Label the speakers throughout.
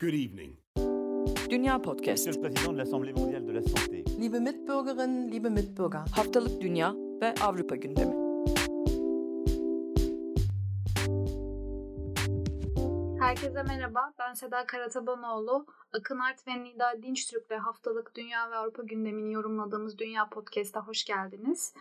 Speaker 1: Good evening.
Speaker 2: Dünya Podcast.
Speaker 3: Liebe Mitbürgerinnen, liebe Mitbürger.
Speaker 2: Haftalık Dünya ve Avrupa gündemi.
Speaker 4: Herkese merhaba, ben Seda Karatabanoğlu. Akın Art ve Nida Dinçtürk'le haftalık Dünya ve Avrupa gündemini yorumladığımız Dünya Podcast'a hoş geldiniz.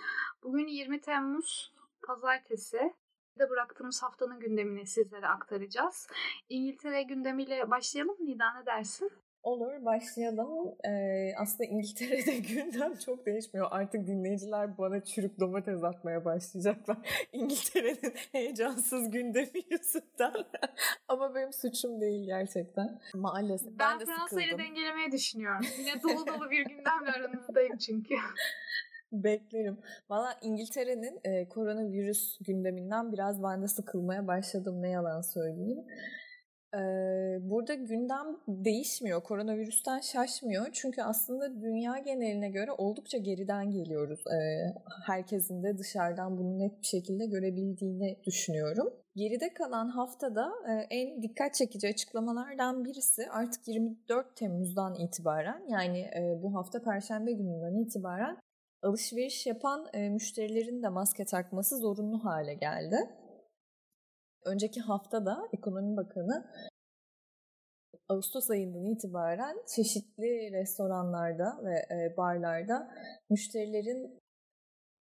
Speaker 4: Bugün 20 Temmuz Pazartesi de bıraktığımız haftanın gündemini sizlere aktaracağız. İngiltere gündemiyle başlayalım. Nida ne dersin?
Speaker 5: Olur başlayalım. Ee, aslında İngiltere'de gündem çok değişmiyor. Artık dinleyiciler bana çürük domates atmaya başlayacaklar. İngiltere'nin heyecansız gündemi yüzünden. Ama benim suçum değil gerçekten. Maalesef.
Speaker 4: Ben,
Speaker 5: Ben, de
Speaker 4: Fransa ile
Speaker 5: sıkıldım.
Speaker 4: dengelemeyi düşünüyorum. Yine dolu dolu bir gündemle aranızdayım çünkü.
Speaker 5: Beklerim. Valla İngiltere'nin e, koronavirüs gündeminden biraz ben de sıkılmaya başladım ne yalan söyleyeyim. E, burada gündem değişmiyor. Koronavirüsten şaşmıyor. Çünkü aslında dünya geneline göre oldukça geriden geliyoruz. E, herkesin de dışarıdan bunu net bir şekilde görebildiğini düşünüyorum. Geride kalan haftada e, en dikkat çekici açıklamalardan birisi artık 24 Temmuz'dan itibaren yani e, bu hafta Perşembe gününden itibaren alışveriş yapan e, müşterilerin de maske takması zorunlu hale geldi. Önceki hafta da Ekonomi Bakanı Ağustos ayından itibaren çeşitli restoranlarda ve e, barlarda müşterilerin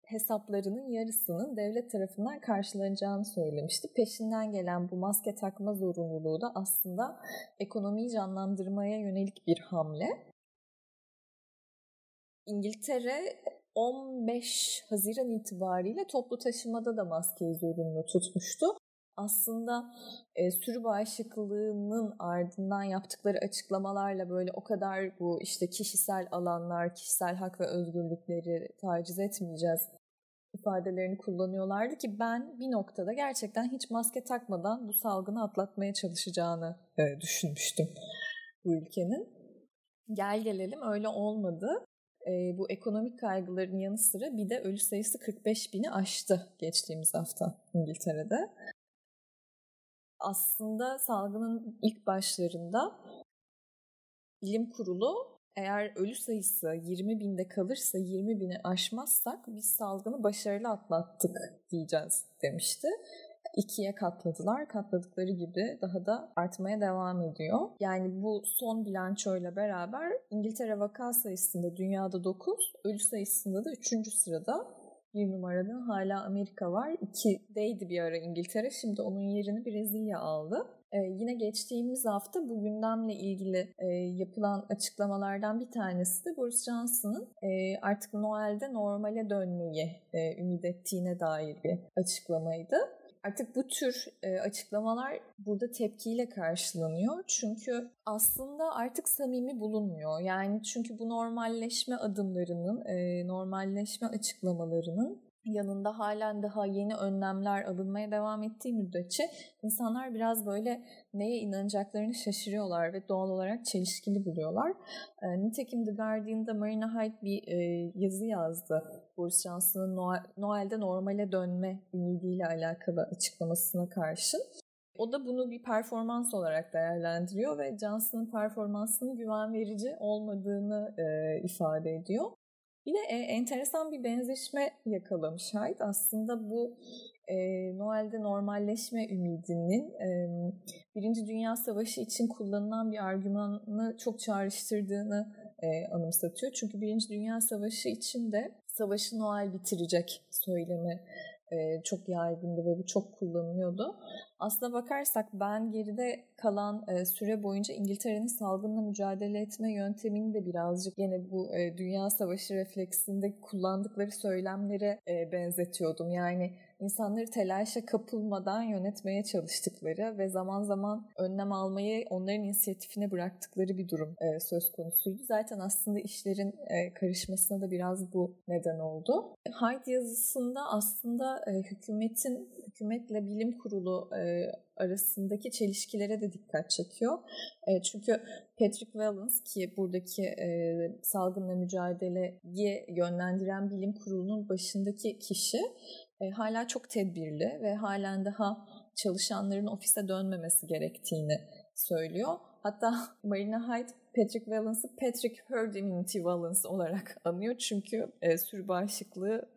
Speaker 5: hesaplarının yarısının devlet tarafından karşılanacağını söylemişti. Peşinden gelen bu maske takma zorunluluğu da aslında ekonomiyi canlandırmaya yönelik bir hamle. İngiltere 15 Haziran itibariyle toplu taşımada da maskeyi zorunlu tutmuştu. Aslında e, sürü bağışıklığının ardından yaptıkları açıklamalarla böyle o kadar bu işte kişisel alanlar, kişisel hak ve özgürlükleri taciz etmeyeceğiz ifadelerini kullanıyorlardı ki ben bir noktada gerçekten hiç maske takmadan bu salgını atlatmaya çalışacağını e, düşünmüştüm bu ülkenin. Gel gelelim öyle olmadı e, bu ekonomik kaygıların yanı sıra bir de ölü sayısı 45 bini aştı geçtiğimiz hafta İngiltere'de. Aslında salgının ilk başlarında bilim kurulu eğer ölü sayısı 20 binde kalırsa 20 bini aşmazsak biz salgını başarılı atlattık diyeceğiz demişti ikiye katladılar. Katladıkları gibi daha da artmaya devam ediyor. Yani bu son bilançoyla beraber İngiltere vaka sayısında dünyada 9, ölü sayısında da 3. sırada. Bir numarada hala Amerika var. İkideydi bir ara İngiltere. Şimdi onun yerini Brezilya aldı. Ee, yine geçtiğimiz hafta bu gündemle ilgili e, yapılan açıklamalardan bir tanesi de Boris Johnson'ın e, artık Noel'de normale dönmeyi e, ümit ettiğine dair bir açıklamaydı. Artık bu tür e, açıklamalar burada tepkiyle karşılanıyor. Çünkü aslında artık samimi bulunmuyor. Yani çünkü bu normalleşme adımlarının, e, normalleşme açıklamalarının yanında halen daha yeni önlemler alınmaya devam ettiği müddetçe insanlar biraz böyle neye inanacaklarını şaşırıyorlar ve doğal olarak çelişkili buluyorlar. E, nitekim The Guardian'da Marina Hyde bir e, yazı yazdı. Boris Johnson'ın Noel, Noel'de normale dönme ümidiyle alakalı açıklamasına karşın. O da bunu bir performans olarak değerlendiriyor ve Johnson'ın performansının güven verici olmadığını e, ifade ediyor. Bir de e, enteresan bir benzeşme yakalamış Hyde. Aslında bu e, Noel'de normalleşme ümidinin e, Birinci Dünya Savaşı için kullanılan bir argümanı çok çağrıştırdığını e, anımsatıyor. Çünkü Birinci Dünya Savaşı için de savaşı Noel bitirecek söylemi e, çok yaygındı ve bu çok kullanılıyordu. Aslına bakarsak ben geride kalan e, süre boyunca İngiltere'nin salgınla mücadele etme yöntemini de birazcık yine bu e, Dünya Savaşı refleksinde kullandıkları söylemlere benzetiyordum. Yani insanları telaşa kapılmadan yönetmeye çalıştıkları ve zaman zaman önlem almayı onların inisiyatifine bıraktıkları bir durum e, söz konusuydu. Zaten aslında işlerin e, karışmasına da biraz bu neden oldu. Hyde yazısında aslında e, hükümetin, hükümetle bilim kurulu e, arasındaki çelişkilere de dikkat çekiyor. E, çünkü Patrick Vallance ki buradaki e, salgınla mücadeleyi yönlendiren bilim kurulunun başındaki kişi e, hala çok tedbirli ve halen daha çalışanların ofise dönmemesi gerektiğini söylüyor. Hatta Marina Hyde Patrick Valance'ı Patrick Herd Immunity Valance olarak anıyor. Çünkü e, sürü bağışıklığı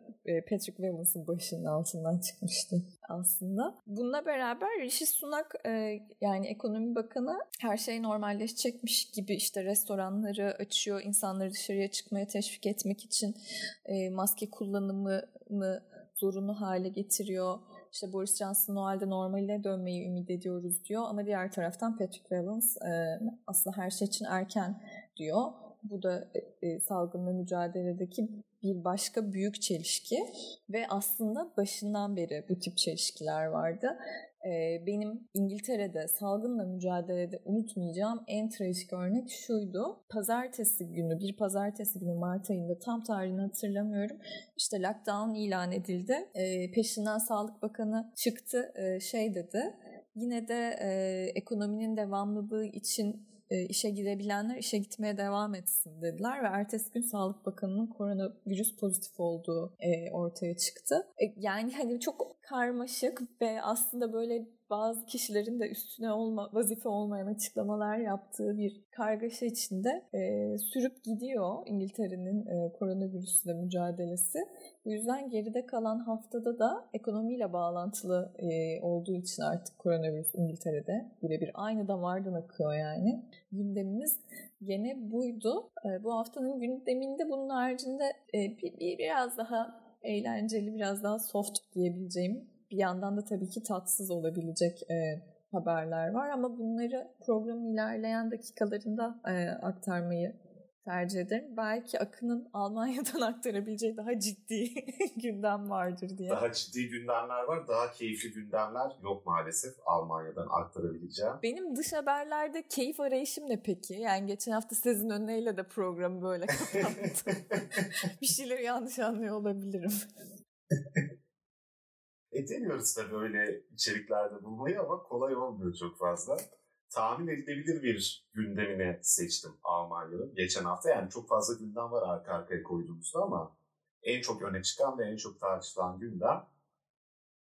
Speaker 5: Patrick Valance'ın başının altından çıkmıştı aslında. Bununla beraber Rishi Sunak e, yani ekonomi bakanı her şey normalleşecekmiş gibi işte restoranları açıyor, insanları dışarıya çıkmaya teşvik etmek için e, maske kullanımını zorunlu hale getiriyor. İşte Boris Johnson Noel'de normale dönmeyi ümit ediyoruz diyor ama diğer taraftan Patrick Valance e, aslında her şey için erken diyor. Bu da e, e, salgınla mücadeledeki bir başka büyük çelişki ve aslında başından beri bu tip çelişkiler vardı. E, benim İngiltere'de salgınla mücadelede unutmayacağım en trajik örnek şuydu. Pazartesi günü, bir pazartesi günü Mart ayında tam tarihini hatırlamıyorum. İşte lockdown ilan edildi. E, peşinden Sağlık Bakanı çıktı e, şey dedi. Yine de e, ekonominin devamlılığı için e, işe gidebilenler işe gitmeye devam etsin dediler ve ertesi gün Sağlık Bakanı'nın koronavirüs pozitif olduğu e, ortaya çıktı. E, yani hani çok karmaşık ve aslında böyle bazı kişilerin de üstüne olma, vazife olmayan açıklamalar yaptığı bir kargaşa içinde e, sürüp gidiyor İngiltere'nin e, koronavirüsle mücadelesi. Bu yüzden geride kalan haftada da ekonomiyle bağlantılı e, olduğu için artık koronavirüs İngiltere'de birebir aynı damardan akıyor yani. Gündemimiz gene buydu. E, bu haftanın gündeminde bunun haricinde e, bir, bir biraz daha eğlenceli, biraz daha soft diyebileceğim bir yandan da tabii ki tatsız olabilecek e, haberler var ama bunları programın ilerleyen dakikalarında e, aktarmayı tercih ederim. Belki Akın'ın Almanya'dan aktarabileceği daha ciddi gündem vardır diye.
Speaker 1: Daha ciddi gündemler var. Daha keyifli gündemler yok maalesef Almanya'dan aktarabileceğim.
Speaker 5: Benim dış haberlerde keyif arayışım ne peki? Yani geçen hafta sizin önüyle de programı böyle kapattım. bir şeyleri yanlış anlıyor olabilirim.
Speaker 1: E deniyoruz da böyle içeriklerde bulmayı ama kolay olmuyor çok fazla tahmin edilebilir bir gündemine seçtim Almanya'nın geçen hafta. Yani çok fazla gündem var arka arkaya koyduğumuzda ama en çok öne çıkan ve en çok tartışılan gündem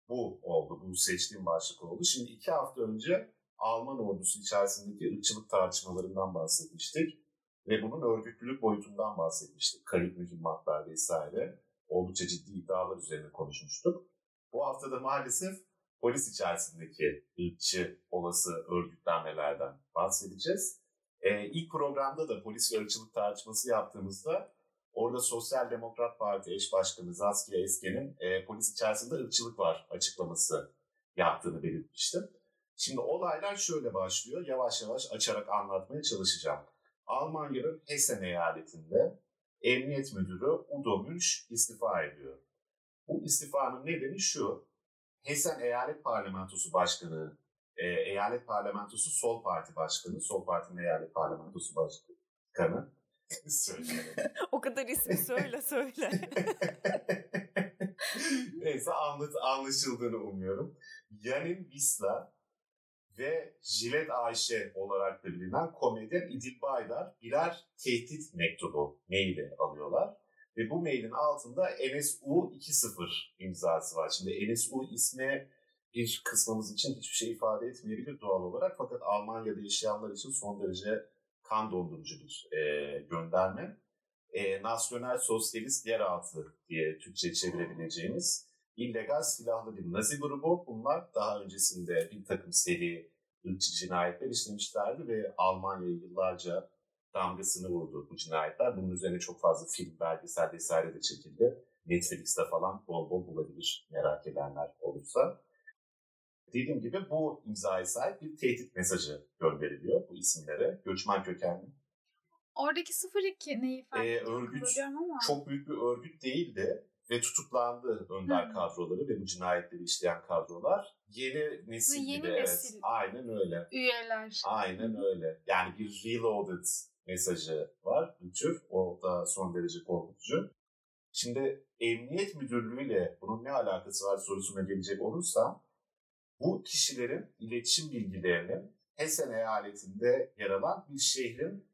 Speaker 1: bu oldu. Bu seçtiğim başlık oldu. Şimdi iki hafta önce Alman ordusu içerisindeki ırkçılık tartışmalarından bahsetmiştik. Ve bunun örgütlülük boyutundan bahsetmiştik. Kayıp mühimmatlar vesaire. Oldukça ciddi iddialar üzerine konuşmuştuk. Bu hafta da maalesef polis içerisindeki ırkçı olası örgütlenmelerden bahsedeceğiz. Ee, ilk programda da polis ve ırkçılık tartışması yaptığımızda orada Sosyal Demokrat Parti eş başkanı Zaskia Esken'in e, polis içerisinde ırkçılık var açıklaması yaptığını belirtmiştim. Şimdi olaylar şöyle başlıyor. Yavaş yavaş açarak anlatmaya çalışacağım. Almanya'nın Hessen eyaletinde Emniyet Müdürü Udo Münch istifa ediyor. Bu istifanın nedeni şu. Hessen Eyalet Parlamentosu Başkanı, e, Eyalet Parlamentosu Sol Parti Başkanı, Sol Parti'nin Eyalet Parlamentosu Başkanı.
Speaker 5: o kadar ismi söyle söyle.
Speaker 1: Neyse anlat, anlaşıldığını umuyorum. Yanin Visla ve Jilet Ayşe olarak da bilinen komedyen İdil Baydar birer tehdit mektubu maili alıyorlar. Ve bu mailin altında NSU 2.0 imzası var. Şimdi NSU ismi bir kısmımız için hiçbir şey ifade etmeyebilir doğal olarak. Fakat Almanya'da yaşayanlar için son derece kan dondurucu bir e, gönderme. E, Nasyonel Sosyalist Yeraltı diye Türkçe çevirebileceğimiz illegal silahlı bir Nazi grubu. Bunlar daha öncesinde bir takım seri ırkçı cinayetler işlemişlerdi ve Almanya'yı yıllarca damgasını vurdu bu cinayetler. Bunun üzerine çok fazla film, belgesel vesaire de çekildi. Netflix'te falan bol bol bulabilir merak edenler olursa. Dediğim gibi bu imzaya sahip bir tehdit mesajı gönderiliyor bu isimlere. Göçmen kökenli.
Speaker 4: Oradaki 02 neyi ifade
Speaker 1: ee, örgüt
Speaker 4: ama.
Speaker 1: çok büyük bir örgüt değildi ve tutuklandı önder Hı. kadroları ve bu cinayetleri işleyen kadrolar. Yeni nesil
Speaker 4: yeni
Speaker 1: gibi.
Speaker 4: Nesil
Speaker 1: evet. Aynen öyle.
Speaker 4: Üyeler.
Speaker 1: Aynen öyle. Yani bir reloaded mesajı var bir. O da son derece korkutucu. Şimdi emniyet müdürlüğüyle bunun ne alakası var sorusuna gelecek olursam bu kişilerin iletişim bilgilerinin Hessen eyaletinde yer alan bir şehrin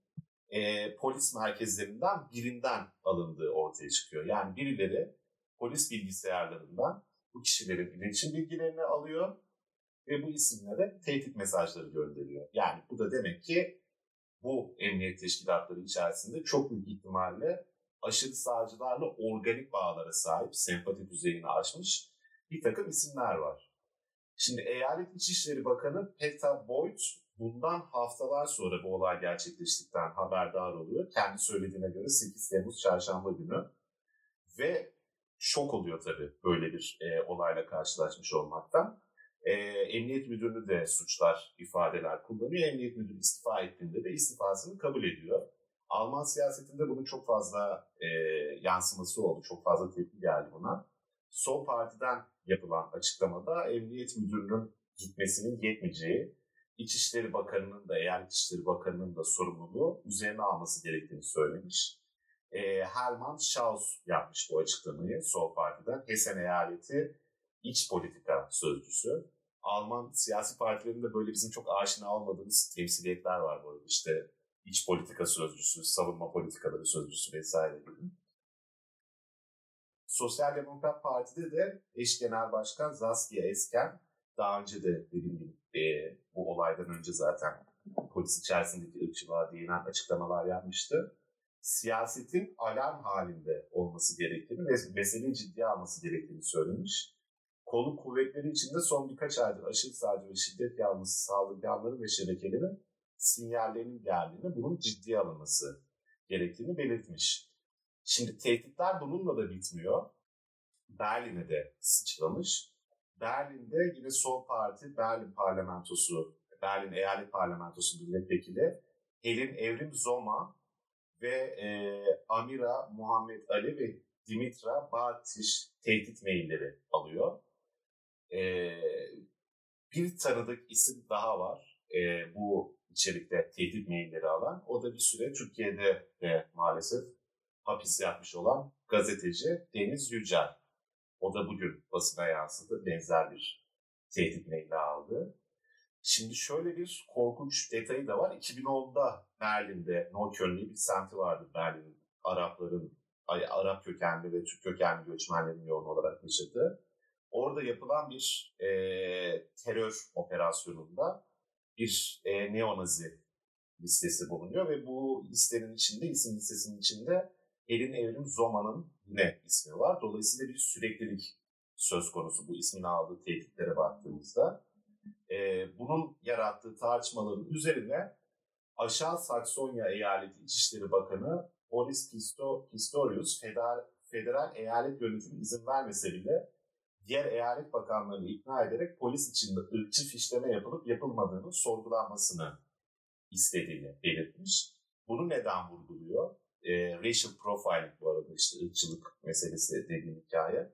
Speaker 1: e, polis merkezlerinden birinden alındığı ortaya çıkıyor. Yani birileri polis bilgisayarlarından bu kişilerin iletişim bilgilerini alıyor ve bu isimlere tehdit mesajları gönderiyor. Yani bu da demek ki bu emniyet teşkilatları içerisinde çok büyük ihtimalle aşırı sağcılarla organik bağlara sahip, sempati düzeyini aşmış bir takım isimler var. Şimdi Eyalet İçişleri Bakanı Peta Boyd bundan haftalar sonra bu olay gerçekleştikten haberdar oluyor. Kendi söylediğine göre 8 Temmuz çarşamba günü ve şok oluyor tabii böyle bir e, olayla karşılaşmış olmaktan. E, Emniyet Müdürünü de suçlar, ifadeler kullanıyor. Emniyet Müdürü istifa ettiğinde de istifasını kabul ediyor. Alman siyasetinde bunun çok fazla e, yansıması oldu. Çok fazla tepki geldi buna. Sol partiden yapılan açıklamada Emniyet Müdürü'nün gitmesinin yetmeyeceği, İçişleri Bakanı'nın da, eğer İçişleri Bakanı'nın da sorumluluğu üzerine alması gerektiğini söylemiş. E, Hermann Schaus yapmış bu açıklamayı Sol Parti'den. Hessen Eyaleti İç Politika Sözcüsü. Alman siyasi partilerinde böyle bizim çok aşina olmadığımız temsiliyetler var arada. İşte iç politika sözcüsü, savunma politikaları sözcüsü vesaire gibi. Sosyal Demokrat Parti'de de eş genel başkan Zaskia Esken daha önce de dediğim gibi e, bu olaydan önce zaten polis içerisindeki ırkçılığa değinen açıklamalar yapmıştı. Siyasetin alarm halinde olması gerektiğini ve meseleyi ciddiye alması gerektiğini söylemiş. Kolu kuvvetleri içinde son birkaç aydır aşırı sağcı ve şiddet yanlısı saldırganların ve şebekelerin sinyallerinin geldiğini, bunun ciddiye alınması gerektiğini belirtmiş. Şimdi tehditler bununla da bitmiyor. Berlin'e de sıçramış. Berlin'de yine sol parti Berlin parlamentosu, Berlin eyalet parlamentosu milletvekili Helin Evrim Zoma ve e, Amira Muhammed Ali ve Dimitra Bartiş tehdit mailleri alıyor. E, bir tanıdık isim daha var. E, bu içerikte tehdit mailleri alan. O da bir süre Türkiye'de de maalesef hapis yatmış olan gazeteci Deniz Yücel. O da bugün basına yansıdı. Benzer bir tehdit maili aldı. Şimdi şöyle bir korkunç detayı da var. 2010'da Berlin'de Neukölln bir semti vardı Berlin'in Arapların, Arap kökenli ve Türk kökenli göçmenlerin yoğun olarak yaşadığı. Orada yapılan bir e, terör operasyonunda bir e, neonazi listesi bulunuyor ve bu listenin içinde, isim listesinin içinde Elin Evrim Zoma'nın yine ismi var. Dolayısıyla bir süreklilik söz konusu bu ismini aldığı tehditlere baktığımızda. E, bunun yarattığı tartışmaların üzerine Aşağı Saksonya Eyaleti İçişleri Bakanı Boris Pistorius federal, federal eyalet yönetimi izin vermese bile diğer eyalet bakanlarını ikna ederek polis içinde ırkçı fişleme yapılıp yapılmadığını sorgulanmasını istediğini belirtmiş. Bunu neden vurguluyor? E, racial profiling bu arada işte ırkçılık meselesi dediğim hikaye.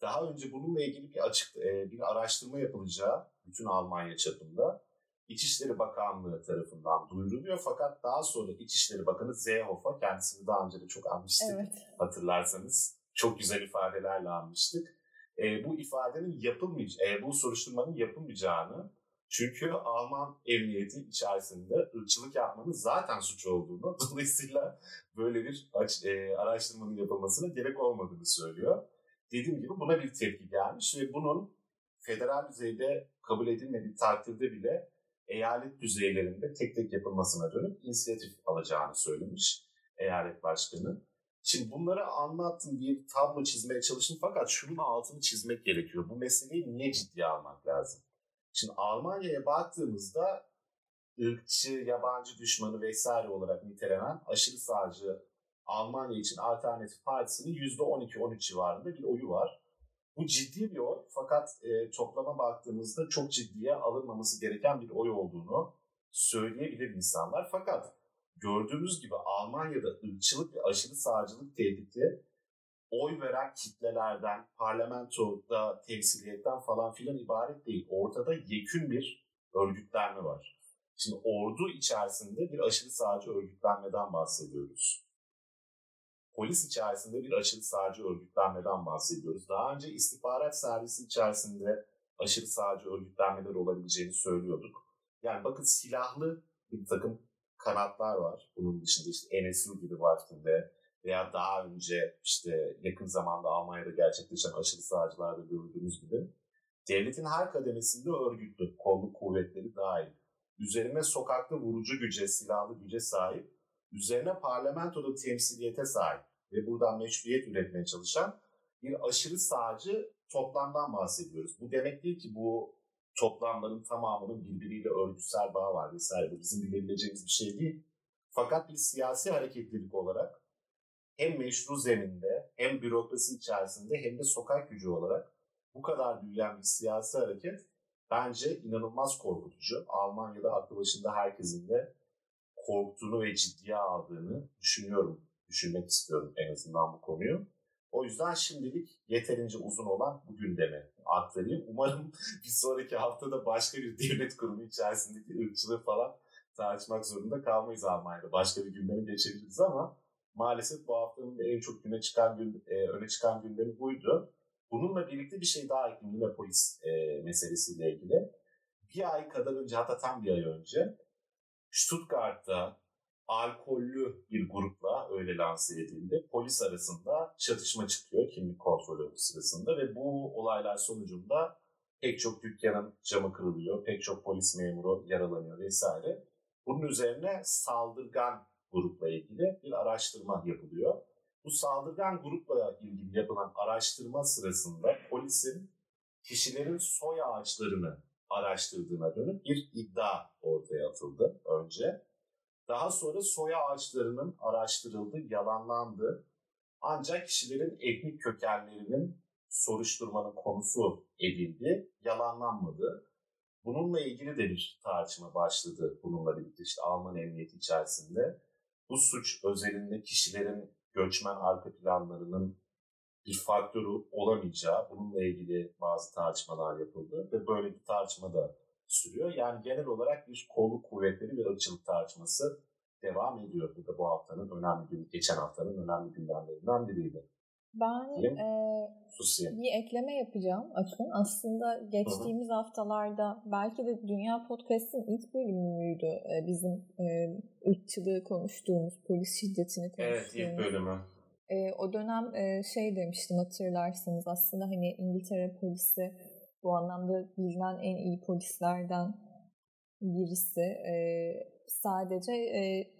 Speaker 1: Daha önce bununla ilgili bir açık e, bir araştırma yapılacağı bütün Almanya çapında İçişleri Bakanlığı tarafından duyuruluyor fakat daha sonra İçişleri Bakanı Seehofer kendisini daha önce de çok anmıştık evet. hatırlarsanız. Çok güzel ifadelerle anmıştık e, bu ifadenin yapılmayacağı, e, bu soruşturmanın yapılmayacağını çünkü Alman emniyeti içerisinde ırkçılık yapmanın zaten suç olduğunu dolayısıyla böyle bir e, araştırmanın yapılmasına gerek olmadığını söylüyor. Dediğim gibi buna bir tepki gelmiş ve bunun federal düzeyde kabul edilmediği takdirde bile eyalet düzeylerinde tek tek yapılmasına dönük inisiyatif alacağını söylemiş eyalet başkanı. Şimdi bunları anlattım bir tablo çizmeye çalıştım fakat şunun altını çizmek gerekiyor. Bu meseleyi niye ciddiye almak lazım? Şimdi Almanya'ya baktığımızda ırkçı, yabancı düşmanı vesaire olarak nitelenen aşırı sağcı Almanya için Alternatif Partisi'nin %12-13 civarında bir oyu var. Bu ciddi bir oy fakat e, toplama baktığımızda çok ciddiye alınmaması gereken bir oy olduğunu söyleyebilir insanlar. Fakat gördüğümüz gibi Almanya'da ırkçılık ve aşırı sağcılık tehdidi oy veren kitlelerden, parlamentoda temsiliyetten falan filan ibaret değil. Ortada yekün bir örgütlenme var. Şimdi ordu içerisinde bir aşırı sağcı örgütlenmeden bahsediyoruz. Polis içerisinde bir aşırı sağcı örgütlenmeden bahsediyoruz. Daha önce istihbarat servisi içerisinde aşırı sağcı örgütlenmeler olabileceğini söylüyorduk. Yani bakın silahlı bir takım kanatlar var. Bunun dışında işte NSU gibi vaktinde veya daha önce işte yakın zamanda Almanya'da gerçekleşen aşırı sağcılarda gördüğümüz gibi Devletin her kademesinde örgütlü, kolluk kuvvetleri dahil. Üzerine sokakta vurucu güce, silahlı güce sahip. Üzerine parlamentoda temsiliyete sahip ve buradan meşruiyet üretmeye çalışan bir aşırı sağcı toplamdan bahsediyoruz. Bu demek değil ki bu toplamların tamamının birbiriyle örgütsel bağı var vesaire. Bu bizim bilebileceğimiz bir şey değil. Fakat bir siyasi hareketlilik olarak hem meşru zeminde hem bürokrasi içerisinde hem de sokak gücü olarak bu kadar büyüyen bir siyasi hareket bence inanılmaz korkutucu. Almanya'da aklı başında herkesin de korktuğunu ve ciddiye aldığını düşünüyorum. Düşünmek istiyorum en azından bu konuyu. O yüzden şimdilik yeterince uzun olan bu gündemi aktarayım. Umarım bir sonraki haftada başka bir devlet kurumu içerisindeki ırkçılığı falan tartışmak zorunda kalmayız Almanya'da. Başka bir gündemi geçebiliriz ama maalesef bu haftanın en çok güne çıkan gün, e, öne çıkan gündemi buydu. Bununla birlikte bir şey daha ekleyeyim yine polis e, meselesiyle ilgili. Bir ay kadar önce hatta tam bir ay önce Stuttgart'ta alkollü bir grupla öyle lanse edildi. Polis arasında çatışma çıkıyor kimlik kontrolü sırasında ve bu olaylar sonucunda pek çok dükkanın camı kırılıyor, pek çok polis memuru yaralanıyor vesaire. Bunun üzerine saldırgan grupla ilgili bir araştırma yapılıyor. Bu saldırgan grupla ilgili yapılan araştırma sırasında polisin kişilerin soy ağaçlarını araştırdığına dönük bir iddia ortaya atıldı önce. Daha sonra soy ağaçlarının araştırıldı, yalanlandı. Ancak kişilerin etnik kökenlerinin soruşturmanın konusu edildi, yalanlanmadı. Bununla ilgili de bir tartışma başladı bununla birlikte işte Alman emniyeti içerisinde. Bu suç özelinde kişilerin göçmen arka planlarının bir faktörü olamayacağı, bununla ilgili bazı tartışmalar yapıldı ve böyle bir tartışma da sürüyor. Yani genel olarak bir kolluk kuvvetleri bir ırkçılık tartışması devam ediyor. Bu da bu haftanın önemli gün, geçen haftanın önemli gündemlerinden biriydi.
Speaker 5: Ben e, bir ekleme yapacağım Akın. Aslında geçtiğimiz Hı-hı. haftalarda belki de Dünya Podcast'ın ilk bölümü müydü? E, bizim e, ırkçılığı konuştuğumuz, polis şiddetini konuştuğumuz.
Speaker 1: Evet ilk bölümü.
Speaker 5: E, o dönem e, şey demiştim hatırlarsınız aslında hani İngiltere polisi bu anlamda bilinen en iyi polislerden birisi. E, sadece e,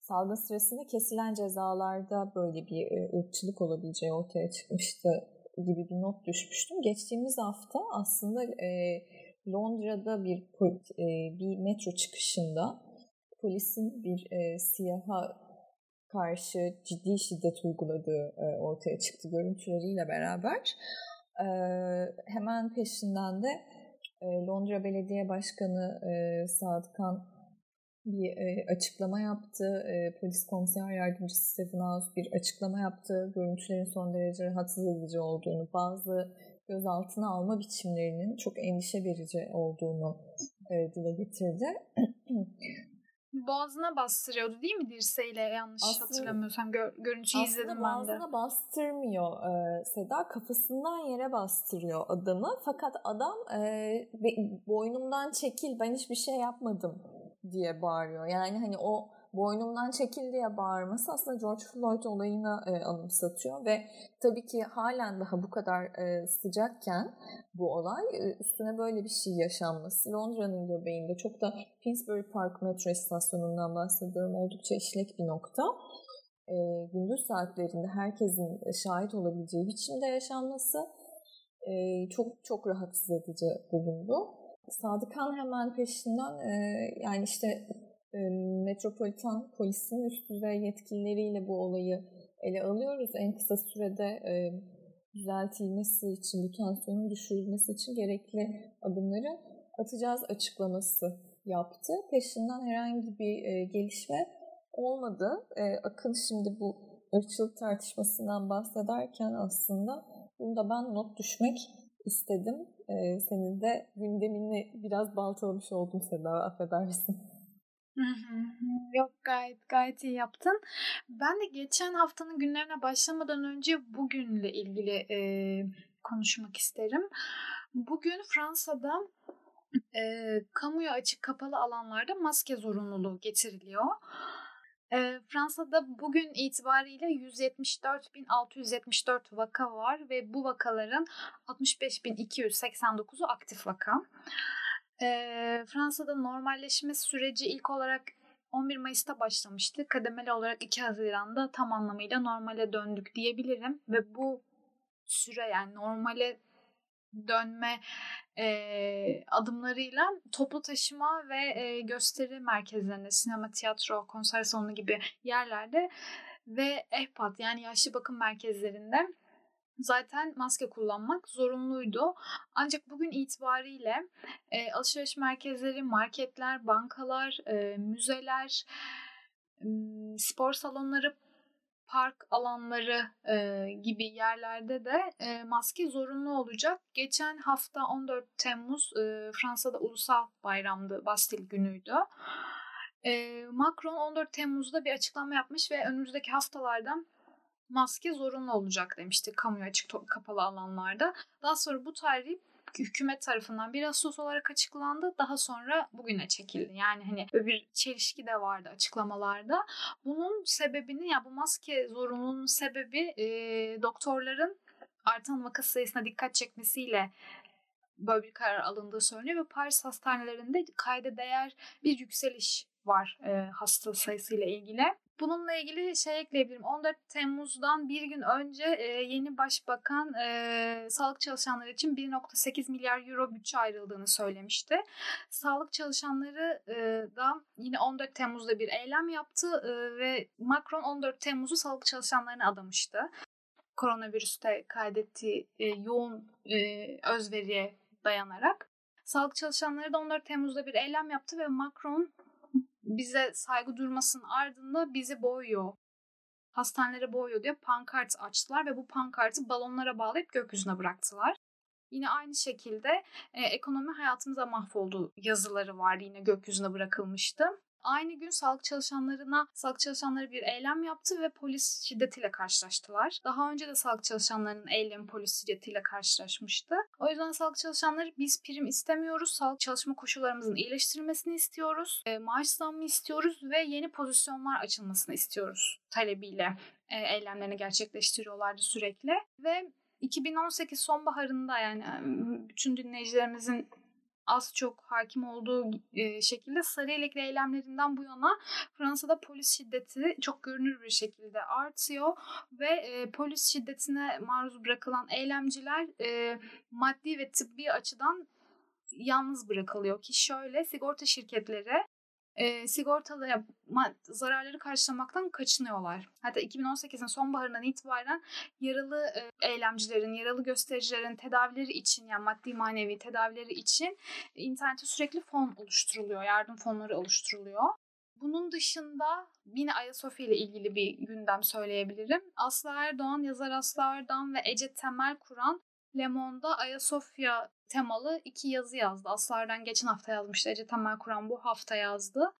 Speaker 5: salgın sırasında kesilen cezalarda böyle bir e, ırkçılık olabileceği ortaya çıkmıştı gibi bir not düşmüştüm. Geçtiğimiz hafta aslında e, Londra'da bir e, bir metro çıkışında polisin bir e, siyaha karşı ciddi şiddet uyguladığı e, ortaya çıktı görüntüleriyle beraber. E, hemen peşinden de e, Londra Belediye Başkanı e, Sadıkan bir e, açıklama yaptı. E, polis komiser yardımcısı Stephen House bir açıklama yaptı. Görüntülerin son derece rahatsız edici olduğunu, bazı gözaltına alma biçimlerinin çok endişe verici olduğunu e, dile getirdi.
Speaker 4: boğazına bastırıyordu değil mi dirseğiyle yanlış aslında, hatırlamıyorsam Gör, görüntüyü izledim ben de.
Speaker 5: Boğazına bastırmıyor e, Seda kafasından yere bastırıyor adamı fakat adam e, boynumdan çekil ben hiçbir şey yapmadım diye bağırıyor. Yani hani o boynumdan çekil diye bağırması aslında George Floyd olayını e, anımsatıyor ve tabii ki halen daha bu kadar e, sıcakken bu olay e, üstüne böyle bir şey yaşanması Londra'nın göbeğinde çok da Finsbury Park metro istasyonundan bahsediyorum oldukça işlek bir nokta. E, gündüz saatlerinde herkesin şahit olabileceği biçimde yaşanması e, çok çok rahatsız edici bulundu. Sadıkan hemen peşinden e, yani işte e, Metropolitan Polis'in üst düzey yetkilileriyle bu olayı ele alıyoruz. En kısa sürede e, düzeltilmesi için, bu tansiyonun düşürülmesi için gerekli adımları atacağız açıklaması yaptı. Peşinden herhangi bir e, gelişme olmadı. E, Akın şimdi bu ırkçılık tartışmasından bahsederken aslında bunu da ben not düşmek istedim. E, senin de gündemini biraz baltalamış oldum Seda, affedersin.
Speaker 4: Yok gayet gayet iyi yaptın. Ben de geçen haftanın günlerine başlamadan önce bugünle ilgili e, konuşmak isterim. Bugün Fransa'da e, kamuya açık kapalı alanlarda maske zorunluluğu getiriliyor. E, Fransa'da bugün itibariyle 174.674 vaka var ve bu vakaların 65.289'u aktif vaka. E, Fransa'da normalleşme süreci ilk olarak 11 Mayıs'ta başlamıştı. Kademeli olarak 2 Haziran'da tam anlamıyla normale döndük diyebilirim ve bu süre yani normale dönme e, adımlarıyla toplu taşıma ve e, gösteri merkezlerinde, sinema, tiyatro, konser salonu gibi yerlerde ve EHPAD yani yaşlı bakım merkezlerinde zaten maske kullanmak zorunluydu. Ancak bugün itibariyle e, alışveriş merkezleri, marketler, bankalar, e, müzeler, spor salonları, park alanları e, gibi yerlerde de e, maske zorunlu olacak. Geçen hafta 14 Temmuz e, Fransa'da ulusal bayramdı, Bastil günüydü. E, Macron 14 Temmuz'da bir açıklama yapmış ve önümüzdeki haftalarda maske zorunlu olacak demişti kamuya açık kapalı alanlarda. Daha sonra bu tarih hükümet tarafından 1 Ağustos olarak açıklandı. Daha sonra bugüne çekildi. Yani hani bir çelişki de vardı açıklamalarda. Bunun sebebini ya bu maske zorunluluğunun sebebi e, doktorların artan vaka sayısına dikkat çekmesiyle böyle bir karar alındığı söyleniyor ve Paris hastanelerinde kayda değer bir yükseliş var e, hasta sayısıyla ilgili. Bununla ilgili şey ekleyebilirim. 14 Temmuz'dan bir gün önce e, yeni başbakan e, sağlık çalışanları için 1.8 milyar euro bütçe ayrıldığını söylemişti. Sağlık çalışanları e, da yine 14 Temmuz'da bir eylem yaptı ve Macron 14 Temmuz'u sağlık çalışanlarına adamıştı. Koronavirüste kaydettiği yoğun özveriye dayanarak. Sağlık çalışanları da 14 Temmuz'da bir eylem yaptı ve Macron bize saygı durmasının ardında bizi boyuyor. Hastanelere boyuyor diye pankart açtılar ve bu pankartı balonlara bağlayıp gökyüzüne bıraktılar. Yine aynı şekilde e, ekonomi hayatımıza mahvoldu yazıları vardı yine gökyüzüne bırakılmıştı. Aynı gün sağlık çalışanlarına, sağlık çalışanları bir eylem yaptı ve polis şiddetiyle karşılaştılar. Daha önce de sağlık çalışanlarının eylemi polis şiddetiyle karşılaşmıştı. O yüzden sağlık çalışanları biz prim istemiyoruz. Sağlık çalışma koşullarımızın iyileştirilmesini istiyoruz. E, maaş zammı istiyoruz ve yeni pozisyonlar açılmasını istiyoruz talebiyle e, eylemlerini gerçekleştiriyorlardı sürekli. Ve 2018 sonbaharında yani bütün dinleyicilerimizin az çok hakim olduğu şekilde sarı yelekli eylemlerinden bu yana Fransa'da polis şiddeti çok görünür bir şekilde artıyor ve polis şiddetine maruz bırakılan eylemciler maddi ve tıbbi açıdan yalnız bırakılıyor. Ki şöyle sigorta şirketleri e, sigortalı zararları karşılamaktan kaçınıyorlar. Hatta 2018'in sonbaharından itibaren yaralı e, eylemcilerin, yaralı göstericilerin tedavileri için yani maddi manevi tedavileri için internette sürekli fon oluşturuluyor, yardım fonları oluşturuluyor. Bunun dışında yine Ayasofya ile ilgili bir gündem söyleyebilirim. Aslı Erdoğan, yazar Aslı Erdoğan ve Ece Temel kuran Le Monde'da Ayasofya temalı iki yazı yazdı. Aslardan geçen hafta yazmıştı. Ece Temel Kur'an bu hafta yazdı.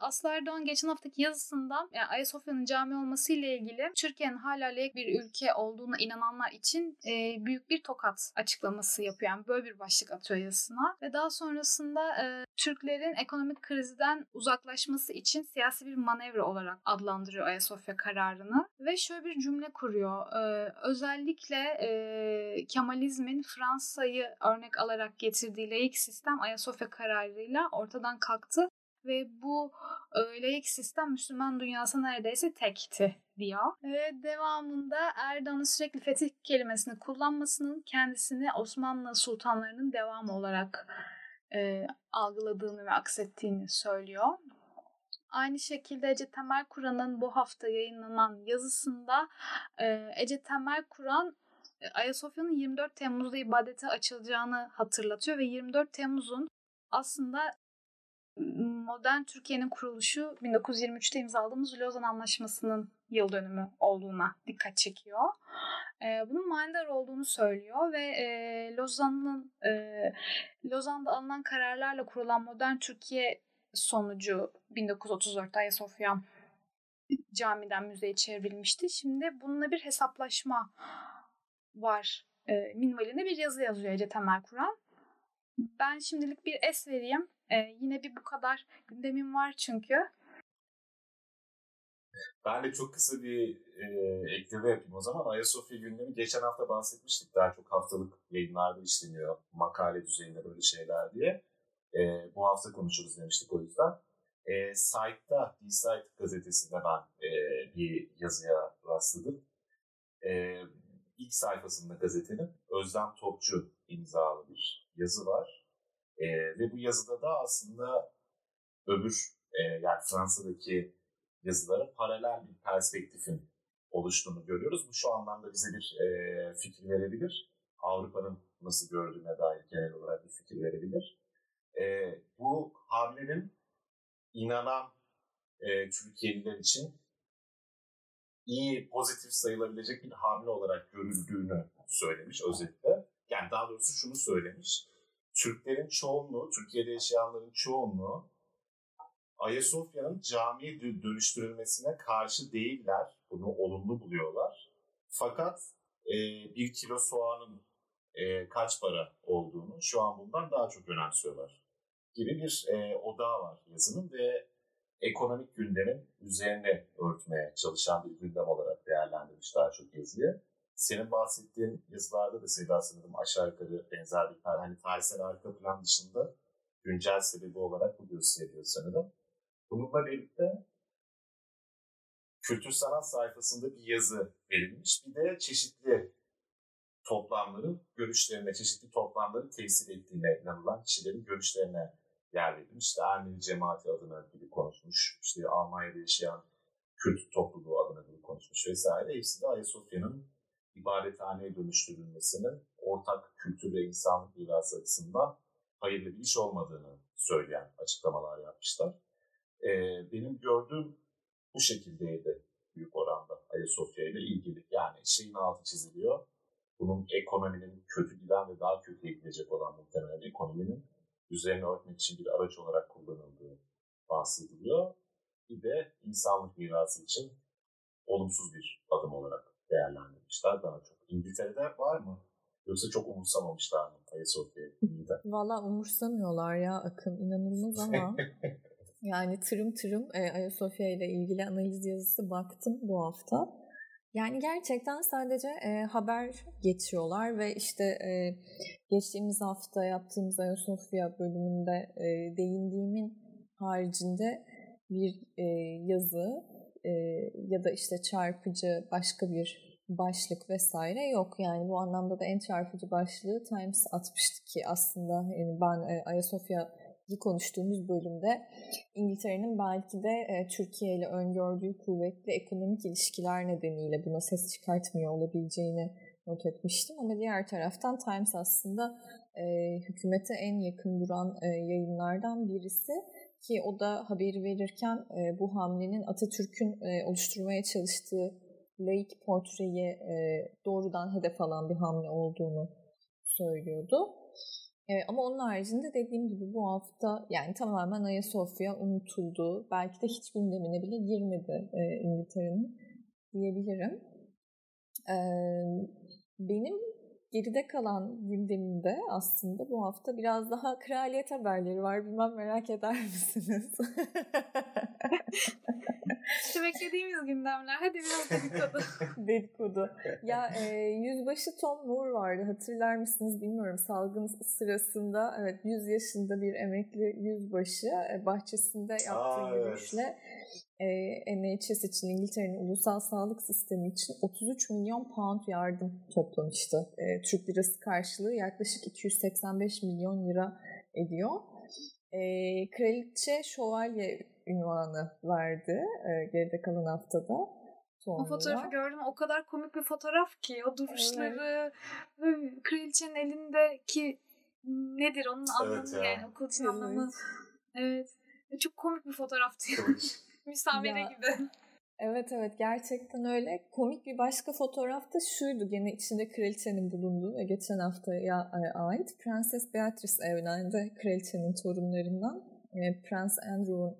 Speaker 4: Aslı Erdoğan geçen haftaki yazısında yani Ayasofya'nın cami olması ile ilgili Türkiye'nin hala layık bir ülke olduğuna inananlar için e, büyük bir tokat açıklaması yapıyor. Yani böyle bir başlık atıyor yazısına. Ve daha sonrasında e, Türklerin ekonomik krizden uzaklaşması için siyasi bir manevra olarak adlandırıyor Ayasofya kararını. Ve şöyle bir cümle kuruyor. E, özellikle e, Kemalizmin Fransa'yı örnek alarak getirdiği layık sistem Ayasofya kararıyla ortadan kalktı ve bu e, laik sistem Müslüman dünyası neredeyse tekti diyor. Ve devamında Erdoğan'ın sürekli fetih kelimesini kullanmasının kendisini Osmanlı sultanlarının devamı olarak e, algıladığını ve aksettiğini söylüyor. Aynı şekilde Ece Temel Kur'an'ın bu hafta yayınlanan yazısında e, Ece Temel Kur'an Ayasofya'nın 24 Temmuz'da ibadete açılacağını hatırlatıyor ve 24 Temmuz'un aslında modern Türkiye'nin kuruluşu 1923'te imzaladığımız Lozan Anlaşması'nın yıl dönümü olduğuna dikkat çekiyor. E, bunun manidar olduğunu söylüyor ve e, Lozan'ın e, Lozan'da alınan kararlarla kurulan modern Türkiye sonucu 1934'te Ayasofya camiden müzeye çevrilmişti. Şimdi bununla bir hesaplaşma var. E, minvalinde bir yazı yazıyor Ece Temel Kur'an. Ben şimdilik bir es vereyim. Ee, yine bir bu kadar gündemim var çünkü.
Speaker 1: Ben de çok kısa bir e, ekleme yapayım o zaman. Ayasofya gündemi geçen hafta bahsetmiştik. Daha çok haftalık yayınlarda işleniyor. Makale düzeyinde böyle şeyler diye. E, bu hafta konuşuruz demiştik o yüzden. E, site'da, D-Site gazetesinde ben e, bir yazıya rastladım. E, ilk sayfasında gazetenin Özlem Topçu imzalı bir yazı var. E, ve bu yazıda da aslında öbür e, yani Fransa'daki yazılara paralel bir perspektifin oluştuğunu görüyoruz. Bu şu anlamda bize bir e, fikir verebilir. Avrupa'nın nasıl gördüğüne dair genel olarak bir fikir verebilir. E, bu hamlenin inanan e, Türkiye'liler için iyi, pozitif sayılabilecek bir hamle olarak görüldüğünü söylemiş özetle. Yani daha doğrusu şunu söylemiş. Türklerin çoğunluğu, Türkiye'de yaşayanların çoğunluğu Ayasofya'nın camiye dönüştürülmesine karşı değiller. Bunu olumlu buluyorlar. Fakat e, bir kilo soğanın e, kaç para olduğunu şu an bundan daha çok önemsiyorlar. Gibi bir e, odağı var yazının ve ekonomik gündemin üzerine örtmeye çalışan bir gündem olarak değerlendirmiş daha çok yazıyı. Senin bahsettiğin yazılarda da Seda sanırım aşağı yukarı benzer bir hani tarihsel arka plan dışında güncel sebebi olarak bu gösteriyor sanırım. Bununla birlikte kültür sanat sayfasında bir yazı verilmiş. Bir de çeşitli toplamların görüşlerine, çeşitli toplamları temsil ettiğine inanılan kişilerin görüşlerine yer verilmiş. İşte Ermeni cemaati adına biri konuşmuş, işte Almanya'da yaşayan Kürt topluluğu adına biri konuşmuş vesaire. Hepsi de Ayasofya'nın ibadethaneye dönüştürülmesinin ortak kültür ve insanlık mirası açısından hayırlı bir iş olmadığını söyleyen açıklamalar yapmışlar. Ee, benim gördüğüm bu şekildeydi büyük oranda Ayasofya ile ilgili. Yani şeyin altı çiziliyor. Bunun ekonominin kötü giden ve daha kötüye gidecek olan muhtemelen ekonominin üzerine örtmek için bir araç olarak kullanıldığı bahsediliyor. Bir de insanlık mirası için olumsuz bir adım olarak değerlendirmişler daha çok. İngiltere'de var mı? Yoksa çok umursamamışlar mı Ayasofya'yı?
Speaker 5: Valla umursamıyorlar ya Akın inanılmaz ama yani tırım tırım e, Ayasofya ile ilgili analiz yazısı baktım bu hafta. Yani gerçekten sadece e, haber geçiyorlar ve işte e, geçtiğimiz hafta yaptığımız Ayasofya bölümünde e, değindiğimin haricinde bir e, yazı e, ya da işte çarpıcı başka bir başlık vesaire yok. Yani bu anlamda da en çarpıcı başlığı Times atmıştı ki aslında yani ben e, Ayasofya konuştuğumuz bölümde İngiltere'nin belki de e, Türkiye ile öngördüğü kuvvetli ekonomik ilişkiler nedeniyle buna ses çıkartmıyor olabileceğini not etmiştim. Ama diğer taraftan Times aslında e, hükümete en yakın duran e, yayınlardan birisi ki o da haberi verirken e, bu hamlenin Atatürk'ün e, oluşturmaya çalıştığı laik portreyi e, doğrudan hedef alan bir hamle olduğunu söylüyordu. E, ama onun haricinde dediğim gibi bu hafta yani tamamen Ayasofya unutuldu. Belki de hiç gündemine bile girmedi e, İngiltere'nin diyebilirim. E, benim geride kalan gündemimde aslında bu hafta biraz daha kraliyet haberleri var. Bilmem merak eder misiniz?
Speaker 4: İşte beklediğimiz gündemler. Hadi biraz dedikodu.
Speaker 5: dedikodu. Ya e, yüzbaşı Tom Moore vardı. Hatırlar mısınız bilmiyorum. Salgın sırasında evet 100 yaşında bir emekli yüzbaşı e, bahçesinde yaptığı Aa, yürüyüşle evet. E, NHS için İngiltere'nin ulusal sağlık sistemi için 33 milyon pound yardım toplamıştı. E, Türk lirası karşılığı yaklaşık 285 milyon lira ediyor. E, kraliçe şövalye ünvanı verdi e, geride kalan haftada.
Speaker 4: Sonra. O fotoğrafı gördüm. O kadar komik bir fotoğraf ki. O duruşları evet. kraliçenin elindeki nedir onun anlamı evet ya. yani. O kılıcın evet. anlamı. Evet. Çok komik bir fotoğraftı. Müsamere gibi.
Speaker 5: Evet evet gerçekten öyle. Komik bir başka fotoğraf da şuydu. Gene içinde kraliçenin bulunduğu ve geçen haftaya ait Prenses Beatrice evlendi kraliçenin torunlarından. E, Prens Andrew'un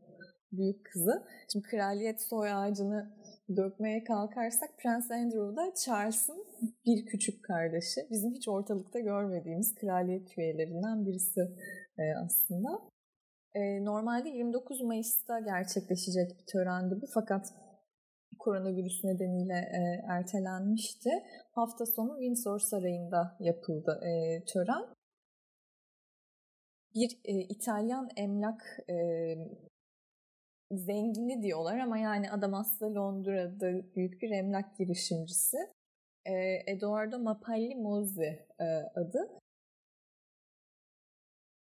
Speaker 5: büyük kızı. Şimdi kraliyet soy ağacını dökmeye kalkarsak Prens Andrew da Charles'ın bir küçük kardeşi. Bizim hiç ortalıkta görmediğimiz kraliyet üyelerinden birisi e, aslında. E, normalde 29 Mayıs'ta gerçekleşecek bir törendi bu fakat koronavirüs nedeniyle e, ertelenmişti. Hafta sonu Windsor Sarayı'nda yapıldı e, tören. Bir e, İtalyan emlak zengini diyorlar ama yani adam aslında Londra'da büyük bir emlak girişimcisi. E, Edoardo Mapalli Mozzi adı.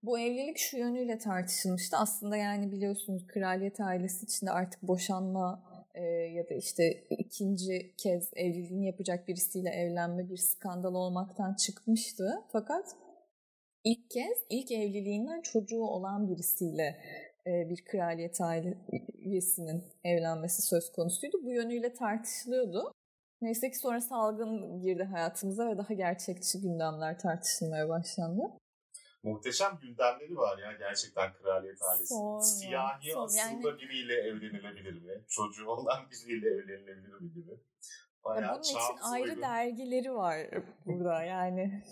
Speaker 5: Bu evlilik şu yönüyle tartışılmıştı. Aslında yani biliyorsunuz kraliyet ailesi içinde artık boşanma e, ya da işte ikinci kez evliliğini yapacak birisiyle evlenme bir skandal olmaktan çıkmıştı. Fakat ilk kez ilk evliliğinden çocuğu olan birisiyle e, bir kraliyet aile üyesinin evlenmesi söz konusuydu. Bu yönüyle tartışılıyordu. Neyse ki sonra salgın girdi hayatımıza ve daha gerçekçi gündemler tartışılmaya başlandı
Speaker 1: muhteşem gündemleri var ya gerçekten kraliyet ailesi.
Speaker 5: Sorma.
Speaker 1: Siyahi
Speaker 5: Sorma.
Speaker 1: aslında
Speaker 5: Yani-
Speaker 1: biriyle evlenilebilir mi? Çocuğu olan biriyle evlenilebilir mi gibi.
Speaker 5: Ya
Speaker 1: Bayağı
Speaker 5: bunun için ayrı
Speaker 1: uygun.
Speaker 5: dergileri var burada yani.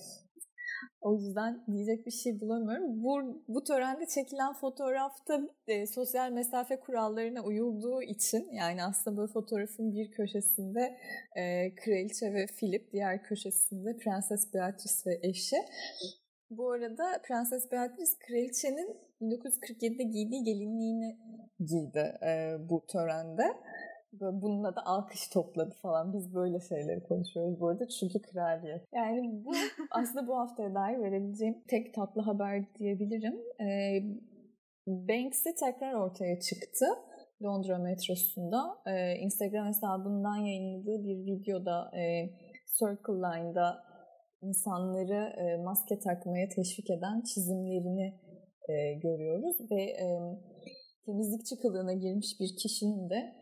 Speaker 5: O yüzden diyecek bir şey bulamıyorum. Bu, bu törende çekilen fotoğrafta e, sosyal mesafe kurallarına uyulduğu için yani aslında böyle fotoğrafın bir köşesinde e, kraliçe ve Philip, diğer köşesinde Prenses Beatrice ve eşi. Bu arada Prenses Beatrice kraliçenin 1947'de giydiği gelinliğini giydi e, bu törende. Böyle bununla da alkış topladı falan. Biz böyle şeyleri konuşuyoruz bu arada çünkü kraliyet. Yani bu aslında bu haftaya dair verebileceğim tek tatlı haber diyebilirim. Ee, Banksy tekrar ortaya çıktı. Londra metrosunda. Ee, Instagram hesabından yayınladığı bir videoda e, Circle Line'da insanları e, maske takmaya teşvik eden çizimlerini e, görüyoruz ve e, temizlikçi kılığına girmiş bir kişinin de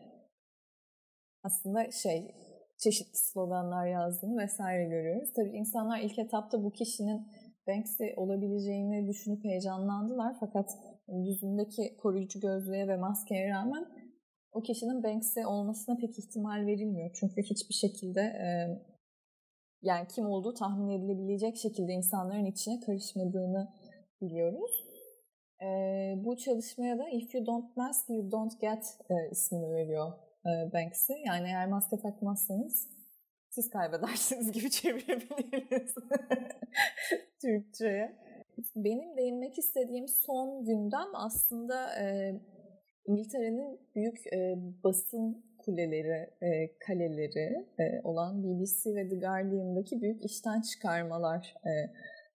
Speaker 5: aslında şey çeşitli sloganlar yazdığını vesaire görüyoruz. Tabii insanlar ilk etapta bu kişinin Banksy olabileceğini düşünüp heyecanlandılar fakat yüzündeki koruyucu gözlüğe ve maskeye rağmen o kişinin Banksy olmasına pek ihtimal verilmiyor. Çünkü hiçbir şekilde yani kim olduğu tahmin edilebilecek şekilde insanların içine karışmadığını biliyoruz. E, bu çalışmaya da If You Don't Mask, You Don't Get e, ismini veriyor e, Banksy. Yani eğer maske takmazsanız siz kaybedersiniz gibi çevirebiliriz Türkçe'ye. Benim değinmek istediğim son gündem aslında e, İngiltere'nin büyük e, basın kuleleri, e, kaleleri e, olan BBC ve The Guardian'daki büyük işten çıkarmalar e,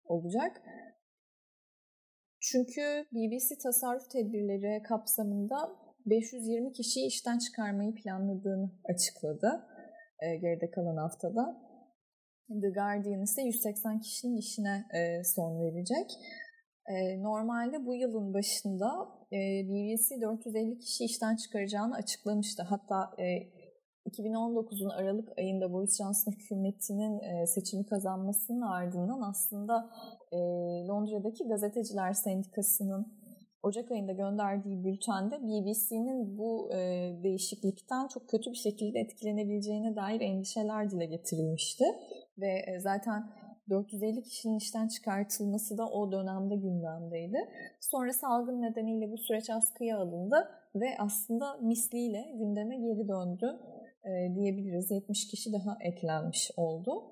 Speaker 5: olacak. Çünkü BBC tasarruf tedbirleri kapsamında 520 kişiyi işten çıkarmayı planladığını açıkladı e, geride kalan haftada. The Guardian ise 180 kişinin işine e, son verecek. E, normalde bu yılın başında BBC 450 kişi işten çıkaracağını açıklamıştı. Hatta e, 2019'un Aralık ayında Boris Johnson hükümetinin e, seçimi kazanmasının ardından aslında e, Londra'daki Gazeteciler Sendikası'nın Ocak ayında gönderdiği bültende BBC'nin bu e, değişiklikten çok kötü bir şekilde etkilenebileceğine dair endişeler dile getirilmişti. Ve e, zaten 450 kişinin işten çıkartılması da o dönemde gündemdeydi. Sonra salgın nedeniyle bu süreç askıya alındı ve aslında misliyle gündeme geri döndü e, diyebiliriz. 70 kişi daha eklenmiş oldu.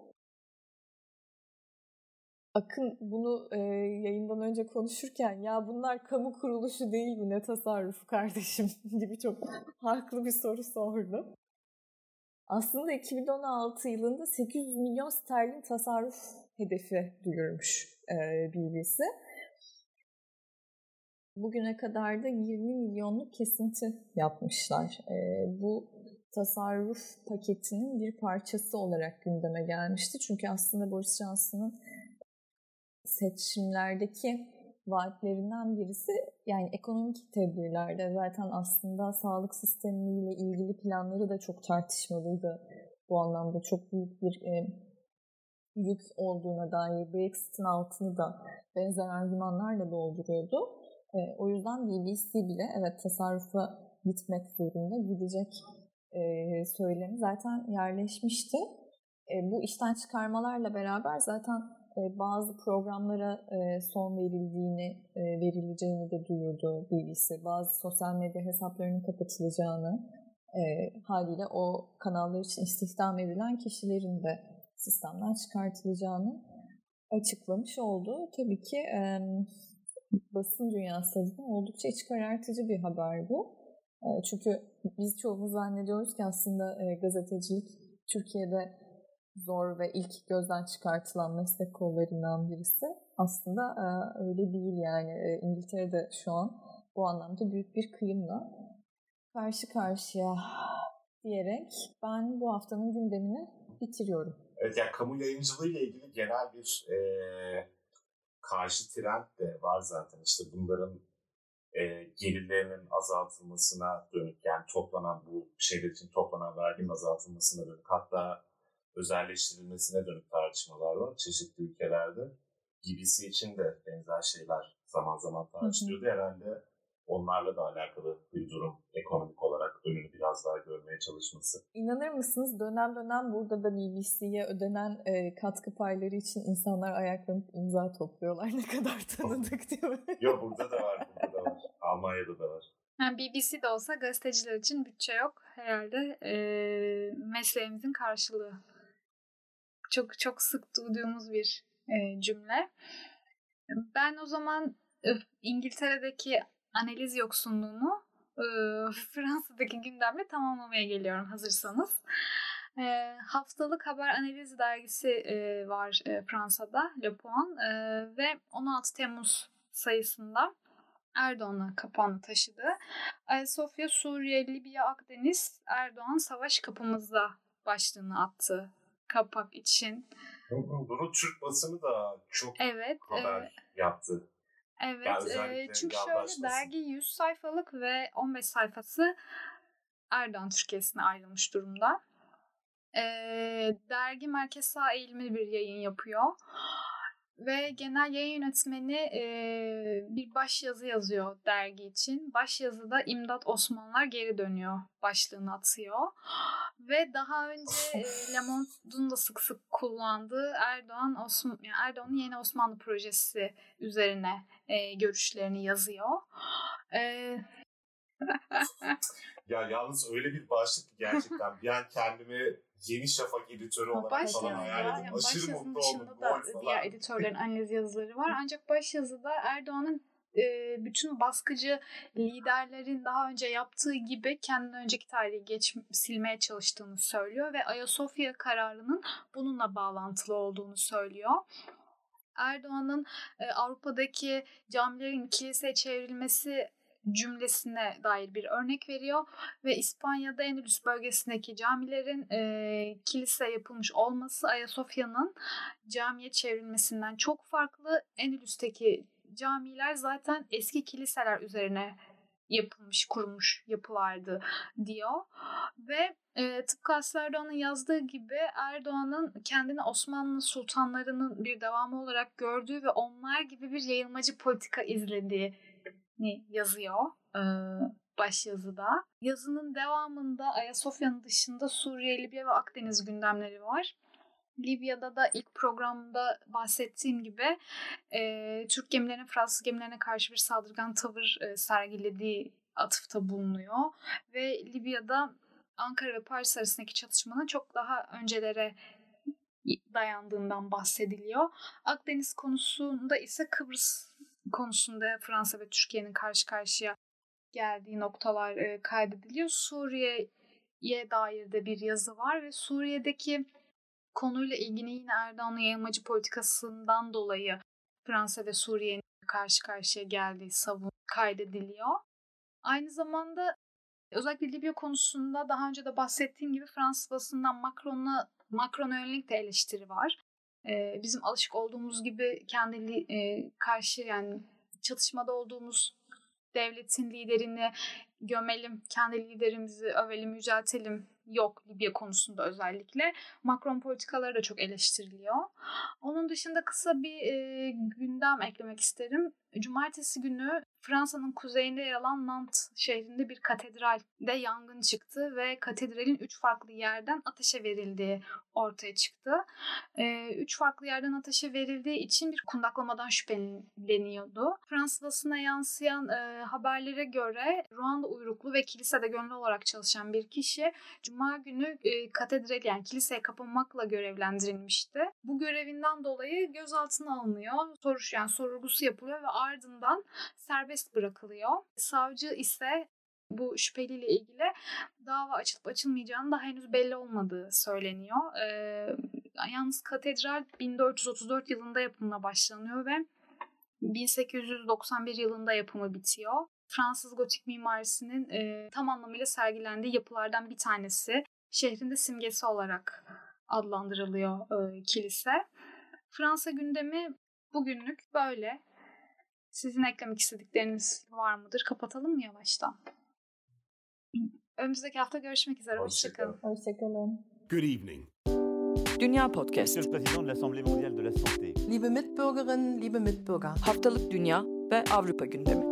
Speaker 5: Akın bunu e, yayından önce konuşurken ya bunlar kamu kuruluşu değil mi ne tasarrufu kardeşim gibi çok haklı bir soru sordu. Aslında 2016 yılında 800 milyon sterlin tasarruf hedefi duyurmuş e, BBC. Bugüne kadar da 20 milyonluk kesinti yapmışlar. E, bu tasarruf paketinin bir parçası olarak gündeme gelmişti. Çünkü aslında Boris Johnson'ın seçimlerdeki vaatlerinden birisi yani ekonomik tedbirlerde zaten aslında sağlık sistemiyle ilgili planları da çok tartışmalıydı. Bu anlamda çok büyük bir e, yük olduğuna dair Brexit'in altını da benzer argümanlarla dolduruyordu. E, o yüzden BBC bile evet tasarrufa gitmek zorunda gidecek e, söylemi zaten yerleşmişti. E, bu işten çıkarmalarla beraber zaten e, bazı programlara e, son verildiğini, e, verileceğini de duyurdu BBC. Bazı sosyal medya hesaplarının kapatılacağını e, haliyle o kanallar için istihdam edilen kişilerin de sistemden çıkartılacağını açıklamış oldu. Tabii ki e, basın dünyası adına oldukça iç karartıcı bir haber bu. E, çünkü biz çoğumuz zannediyoruz ki aslında e, gazetecilik Türkiye'de zor ve ilk gözden çıkartılan meslek kollarından birisi. Aslında e, öyle değil yani. E, İngiltere'de şu an bu anlamda büyük bir kıyımla karşı karşıya diyerek ben bu haftanın gündemini bitiriyorum.
Speaker 1: Evet yani kamu yayıncılığı ile ilgili genel bir e, karşı trend de var zaten. İşte bunların e, gelirlerinin azaltılmasına dönük yani toplanan bu şeyler için toplanan verginin azaltılmasına dönük hatta özelleştirilmesine dönük tartışmalar var çeşitli ülkelerde. Gibisi için de benzer şeyler zaman zaman tartışılıyordu. Herhalde onlarla da alakalı bir durum ekonomik olarak önünü biraz daha görmeye çalışması.
Speaker 5: İnanır mısınız dönem dönem burada da BBC'ye ödenen e, katkı payları için insanlar ayaklanıp imza topluyorlar ne kadar tanıdık diyor.
Speaker 1: Yok burada da var, burada da var. Almanya'da da var.
Speaker 4: Yani BBC de olsa gazeteciler için bütçe yok. Herhalde e, mesleğimizin karşılığı. Çok çok sık duyduğumuz bir e, cümle. Ben o zaman İngiltere'deki analiz yoksunluğunu e, Fransa'daki gündemle tamamlamaya geliyorum hazırsanız. E, haftalık haber analiz dergisi e, var e, Fransa'da Le Point e, ve 16 Temmuz sayısında Erdoğan'a kapağını taşıdı. Ayasofya, Suriye, Libya, Akdeniz, Erdoğan savaş kapımızda başlığını attı kapak için.
Speaker 1: Bunu Türk basını da çok
Speaker 4: evet,
Speaker 1: haber
Speaker 4: e,
Speaker 1: yaptı.
Speaker 4: Evet,
Speaker 1: yani
Speaker 4: e, çünkü şöyle dergi 100 sayfalık ve 15 sayfası Erdoğan Türkiye'sine ayrılmış durumda. E, dergi merkez sağ eğilimli bir yayın yapıyor. Ve genel yayın yönetmeni e, bir baş yazı yazıyor dergi için. Baş yazıda İmdat Osmanlılar geri dönüyor başlığını atıyor. Ve daha önce e, Le Monde'un da sık sık kullandığı Erdoğan Osman yani Erdoğan'ın yeni Osmanlı projesi üzerine e, görüşlerini yazıyor. E,
Speaker 1: ya yalnız öyle bir başlık gerçekten bir an kendimi Yeni Şafak editörü olarak
Speaker 4: baş
Speaker 1: falan hayal ettim.
Speaker 4: yani
Speaker 1: Aşırı mutlu
Speaker 4: dışında
Speaker 1: oldum.
Speaker 4: da
Speaker 1: Gol falan.
Speaker 4: diğer editörlerin analiz yazıları var. Ancak baş yazıda Erdoğan'ın e, bütün baskıcı liderlerin daha önce yaptığı gibi kendinden önceki tarihi geç silmeye çalıştığını söylüyor ve Ayasofya kararının bununla bağlantılı olduğunu söylüyor. Erdoğan'ın e, Avrupa'daki camilerin kiliseye çevrilmesi cümlesine dair bir örnek veriyor ve İspanya'da Endülüs bölgesindeki camilerin e, kilise yapılmış olması Ayasofya'nın camiye çevrilmesinden çok farklı. Endülüs'teki camiler zaten eski kiliseler üzerine yapılmış, kurulmuş yapılardı diyor. Ve e, tıpkı Aslı Erdoğan'ın yazdığı gibi Erdoğan'ın kendini Osmanlı sultanlarının bir devamı olarak gördüğü ve onlar gibi bir yayılmacı politika izlediği yazıyor e, baş yazıda. Yazının devamında Ayasofya'nın dışında Suriye, Libya ve Akdeniz gündemleri var. Libya'da da ilk programda bahsettiğim gibi e, Türk gemilerinin Fransız gemilerine karşı bir saldırgan tavır e, sergilediği atıfta bulunuyor. Ve Libya'da Ankara ve Paris arasındaki çatışmanın çok daha öncelere dayandığından bahsediliyor. Akdeniz konusunda ise Kıbrıs konusunda Fransa ve Türkiye'nin karşı karşıya geldiği noktalar e, kaydediliyor. Suriye'ye dair de bir yazı var ve Suriye'deki konuyla ilgili yine Erdoğan'ın yayılmacı politikasından dolayı Fransa ve Suriye'nin karşı karşıya geldiği savun kaydediliyor. Aynı zamanda özellikle Libya konusunda daha önce de bahsettiğim gibi Fransız basından Macron'a Macron'a yönelik de eleştiri var. Bizim alışık olduğumuz gibi kendi e, karşı yani çatışmada olduğumuz devletin liderini gömelim, kendi liderimizi övelim, yüceltelim yok Libya konusunda özellikle. Macron politikaları da çok eleştiriliyor. Onun dışında kısa bir e, gündem eklemek isterim. Cumartesi günü Fransa'nın kuzeyinde yer alan Nantes şehrinde bir katedralde yangın çıktı ve katedralin üç farklı yerden ateşe verildiği ortaya çıktı. Üç farklı yerden ateşe verildiği için bir kundaklamadan şüpheleniyordu. Fransız basına yansıyan haberlere göre Ruanda uyruklu ve kilisede gönüllü olarak çalışan bir kişi Cuma günü e, katedral yani kiliseye kapanmakla görevlendirilmişti. Bu görevinden dolayı gözaltına alınıyor. Soruş yani sorgusu yapılıyor ve ardından serbest bırakılıyor. Savcı ise bu şüpheliyle ilgili dava açılıp açılmayacağını da henüz belli olmadığı söyleniyor. Ee, yalnız katedral 1434 yılında yapımına başlanıyor ve 1891 yılında yapımı bitiyor. Fransız gotik mimarisinin e, tam anlamıyla sergilendiği yapılardan bir tanesi. Şehrin de simgesi olarak adlandırılıyor e, kilise. Fransa gündemi bugünlük böyle. Sizin eklemek istedikleriniz var mıdır? Kapatalım mı yavaştan? Önümüzdeki hafta görüşmek üzere. Hoşçakalın.
Speaker 5: Hoşçakalın.
Speaker 6: Good evening.
Speaker 2: Dünya Podcast.
Speaker 7: Monsieur le Président de l'Assemblée mondiale de la santé.
Speaker 3: Liebe Mitbürgerinnen, liebe Mitbürger.
Speaker 2: Haftalık Dünya ve Avrupa gündemi.